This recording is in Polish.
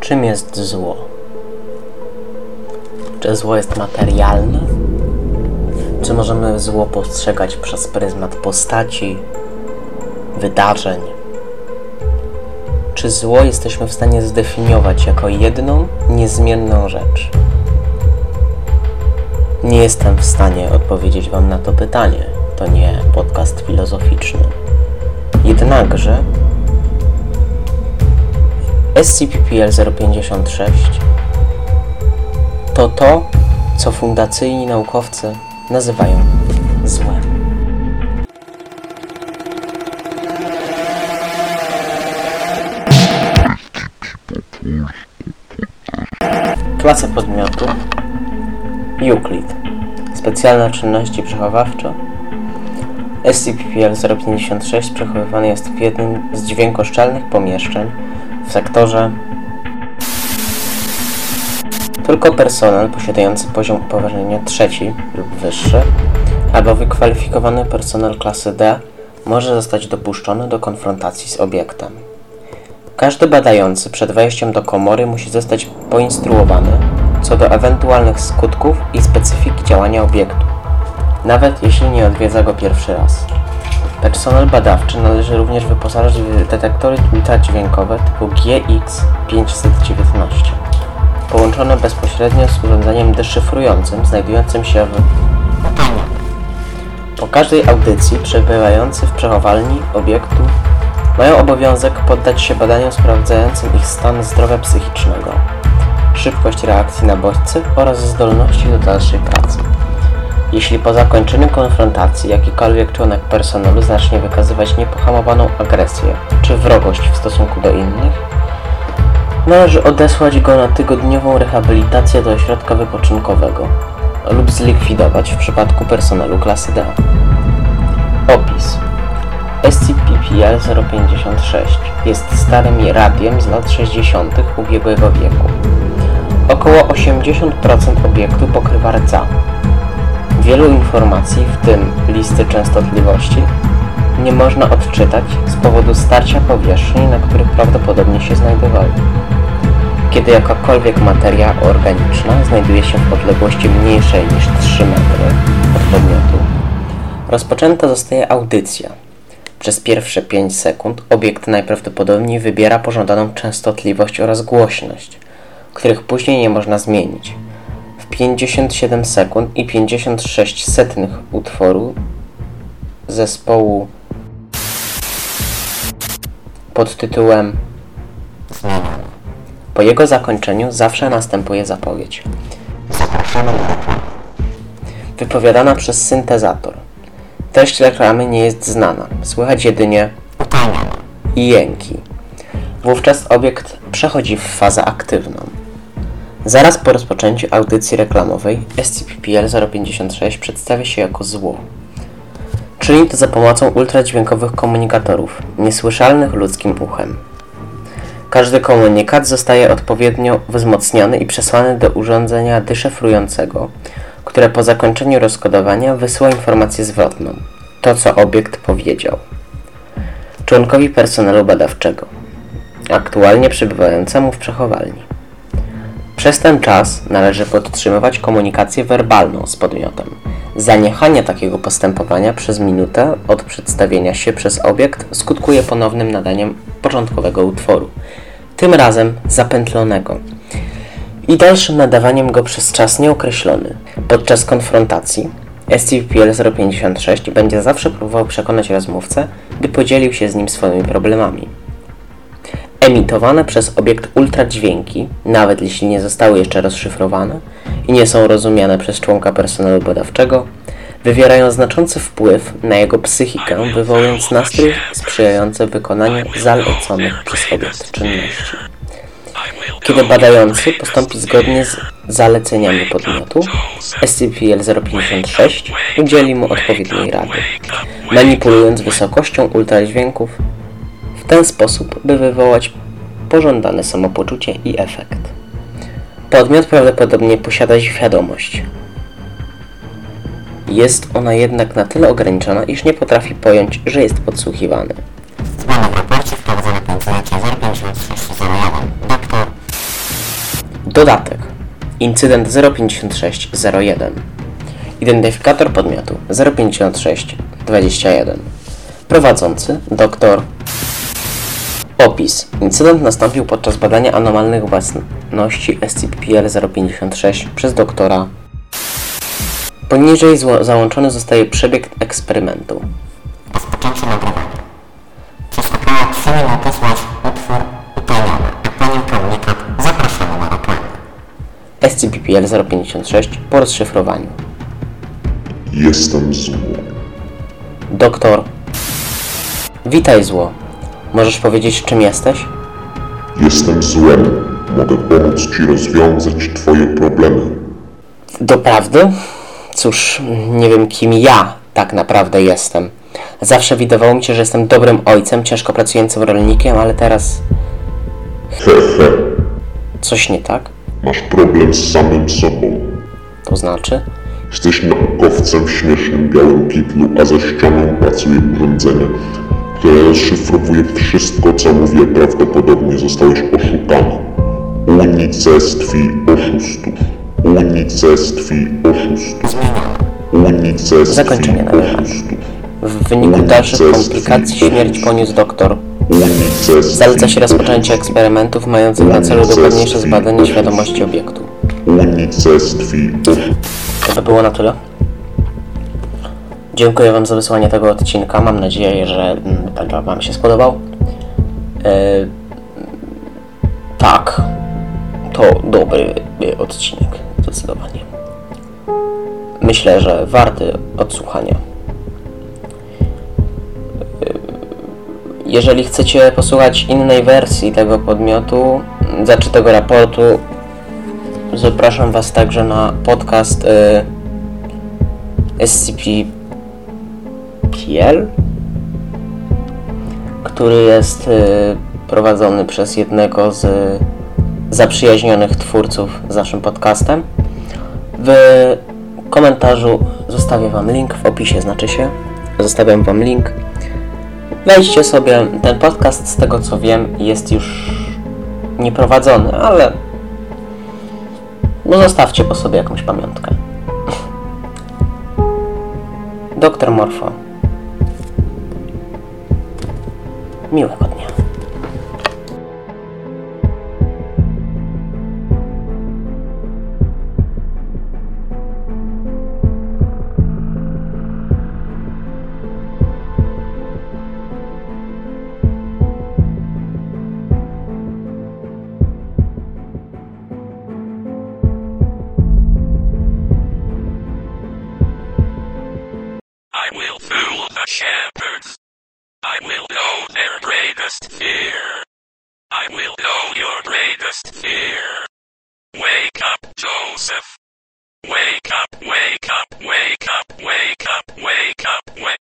Czym jest zło? Czy zło jest materialne? Czy możemy zło postrzegać przez pryzmat postaci, wydarzeń? Czy zło jesteśmy w stanie zdefiniować jako jedną, niezmienną rzecz? Nie jestem w stanie odpowiedzieć Wam na to pytanie. To nie podcast filozoficzny. Jednakże SCP-PL 056 to to, co fundacyjni naukowcy nazywają złem. Klasa podmiotu Euclid Specjalne czynności przechowawcze SCP-PL 056 przechowywany jest w jednym z dźwiękoszczelnych pomieszczeń w sektorze tylko personel posiadający poziom upoważnienia trzeci lub wyższy albo wykwalifikowany personel klasy D może zostać dopuszczony do konfrontacji z obiektem. Każdy badający przed wejściem do komory musi zostać poinstruowany co do ewentualnych skutków i specyfiki działania obiektu, nawet jeśli nie odwiedza go pierwszy raz. Personel badawczy należy również wyposażyć w detektory ultradźwiękowe typu GX519, połączone bezpośrednio z urządzeniem deszyfrującym znajdującym się w Po każdej audycji przebywający w przechowalni obiektu mają obowiązek poddać się badaniom sprawdzającym ich stan zdrowia psychicznego, szybkość reakcji na bodźce oraz zdolności do dalszej pracy. Jeśli po zakończeniu konfrontacji jakikolwiek członek personelu zacznie wykazywać niepohamowaną agresję czy wrogość w stosunku do innych, należy odesłać go na tygodniową rehabilitację do ośrodka wypoczynkowego lub zlikwidować w przypadku personelu klasy D. Opis SCP-PL 056 jest starym radiem z lat 60. ubiegłego wieku. Około 80% obiektu pokrywa rdza, Wielu informacji, w tym listy częstotliwości, nie można odczytać z powodu starcia powierzchni, na których prawdopodobnie się znajdowały. Kiedy jakakolwiek materia organiczna znajduje się w odległości mniejszej niż 3 metry od podmiotu, rozpoczęta zostaje audycja. Przez pierwsze 5 sekund obiekt najprawdopodobniej wybiera pożądaną częstotliwość oraz głośność, których później nie można zmienić. 57 sekund i 56 setnych utworu zespołu pod tytułem Po jego zakończeniu zawsze następuje zapowiedź. Wypowiadana przez syntezator. Treść reklamy nie jest znana. Słychać jedynie i jęki. Wówczas obiekt przechodzi w fazę aktywną. Zaraz po rozpoczęciu audycji reklamowej SCP-PL 056 przedstawia się jako zło. Czyni to za pomocą ultradźwiękowych komunikatorów, niesłyszalnych ludzkim uchem. Każdy komunikat zostaje odpowiednio wzmocniony i przesłany do urządzenia deszyfrującego, które po zakończeniu rozkodowania wysyła informację zwrotną. To, co obiekt powiedział. Członkowi personelu badawczego, aktualnie przebywającemu w przechowalni. Przez ten czas należy podtrzymywać komunikację werbalną z podmiotem. Zaniechanie takiego postępowania przez minutę od przedstawienia się przez obiekt skutkuje ponownym nadaniem początkowego utworu, tym razem zapętlonego, i dalszym nadawaniem go przez czas nieokreślony. Podczas konfrontacji SCP-PL 056 będzie zawsze próbował przekonać rozmówcę, by podzielił się z nim swoimi problemami. Emitowane przez obiekt ultradźwięki, nawet jeśli nie zostały jeszcze rozszyfrowane i nie są rozumiane przez członka personelu badawczego, wywierają znaczący wpływ na jego psychikę, wywołując nastrój sprzyjający wykonaniu zaleconych przez obiekt czynności. Kiedy badający postąpi zgodnie z zaleceniami podmiotu, SCP-L056 udzieli mu odpowiedniej rady, manipulując wysokością ultradźwięków ten sposób, by wywołać pożądane samopoczucie i efekt. Podmiot prawdopodobnie posiada świadomość. Jest ona jednak na tyle ograniczona, iż nie potrafi pojąć, że jest podsłuchiwany. W raporcie wprowadzone 05601. Doktor Dodatek. Incydent 05601. Identyfikator podmiotu 05621. Prowadzący doktor. Opis. Incydent nastąpił podczas badania anomalnych własności SCP-PL-056 przez doktora. Poniżej zło- załączony zostaje przebieg eksperymentu. Rozpoczęcie nagrywania. Przez około 3 minuty słychać utwór utajniony, a po nim komunikat zapraszamy na aeroplany. SCP-PL-056 po rozszyfrowaniu. Jestem zło. Doktor. Witaj zło. Możesz powiedzieć czym jesteś? Jestem złem. Mogę pomóc Ci rozwiązać Twoje problemy. Doprawdy? Cóż, nie wiem kim ja tak naprawdę jestem. Zawsze wydawało mi się, że jestem dobrym ojcem, ciężko pracującym rolnikiem, ale teraz Hehe, coś nie tak? masz problem z samym sobą. To znaczy? Jesteś naukowcem w śmiesznym białym kitlu, a za ścianą pracuje urządzenie, które rozszyfrowuje wszystko, co mówię. Prawdopodobnie zostałeś oszukany. Unicestwi oszustów. Unicestwi oszustów. Unicestwi Zakończenie oszustów. W wyniku dalszych komplikacji śmierć poniósł doktor. Zaleca się rozpoczęcie eksperymentów mających na celu dokładniejsze zbadanie świadomości obiektu. To by było na tyle. Dziękuję Wam za wysłanie tego odcinka. Mam nadzieję, że mm, tak Wam się spodobał. E, tak, to dobry e, odcinek, zdecydowanie. Myślę, że warty odsłuchania. E, Jeżeli chcecie posłuchać innej wersji tego podmiotu, znaczy tego raportu, Zapraszam Was także na podcast y, SCP-PL, który jest y, prowadzony przez jednego z zaprzyjaźnionych twórców z naszym podcastem. W komentarzu zostawię Wam link, w opisie znaczy się. Zostawiam Wam link. Wejdźcie sobie. Ten podcast, z tego co wiem, jest już nieprowadzony, ale no zostawcie po sobie jakąś pamiątkę. Doktor Morfo. I will fool the shepherds. I will know their greatest fear. I will know your greatest fear. Wake up, Joseph. Wake up, wake up, wake up, wake up, wake up, wake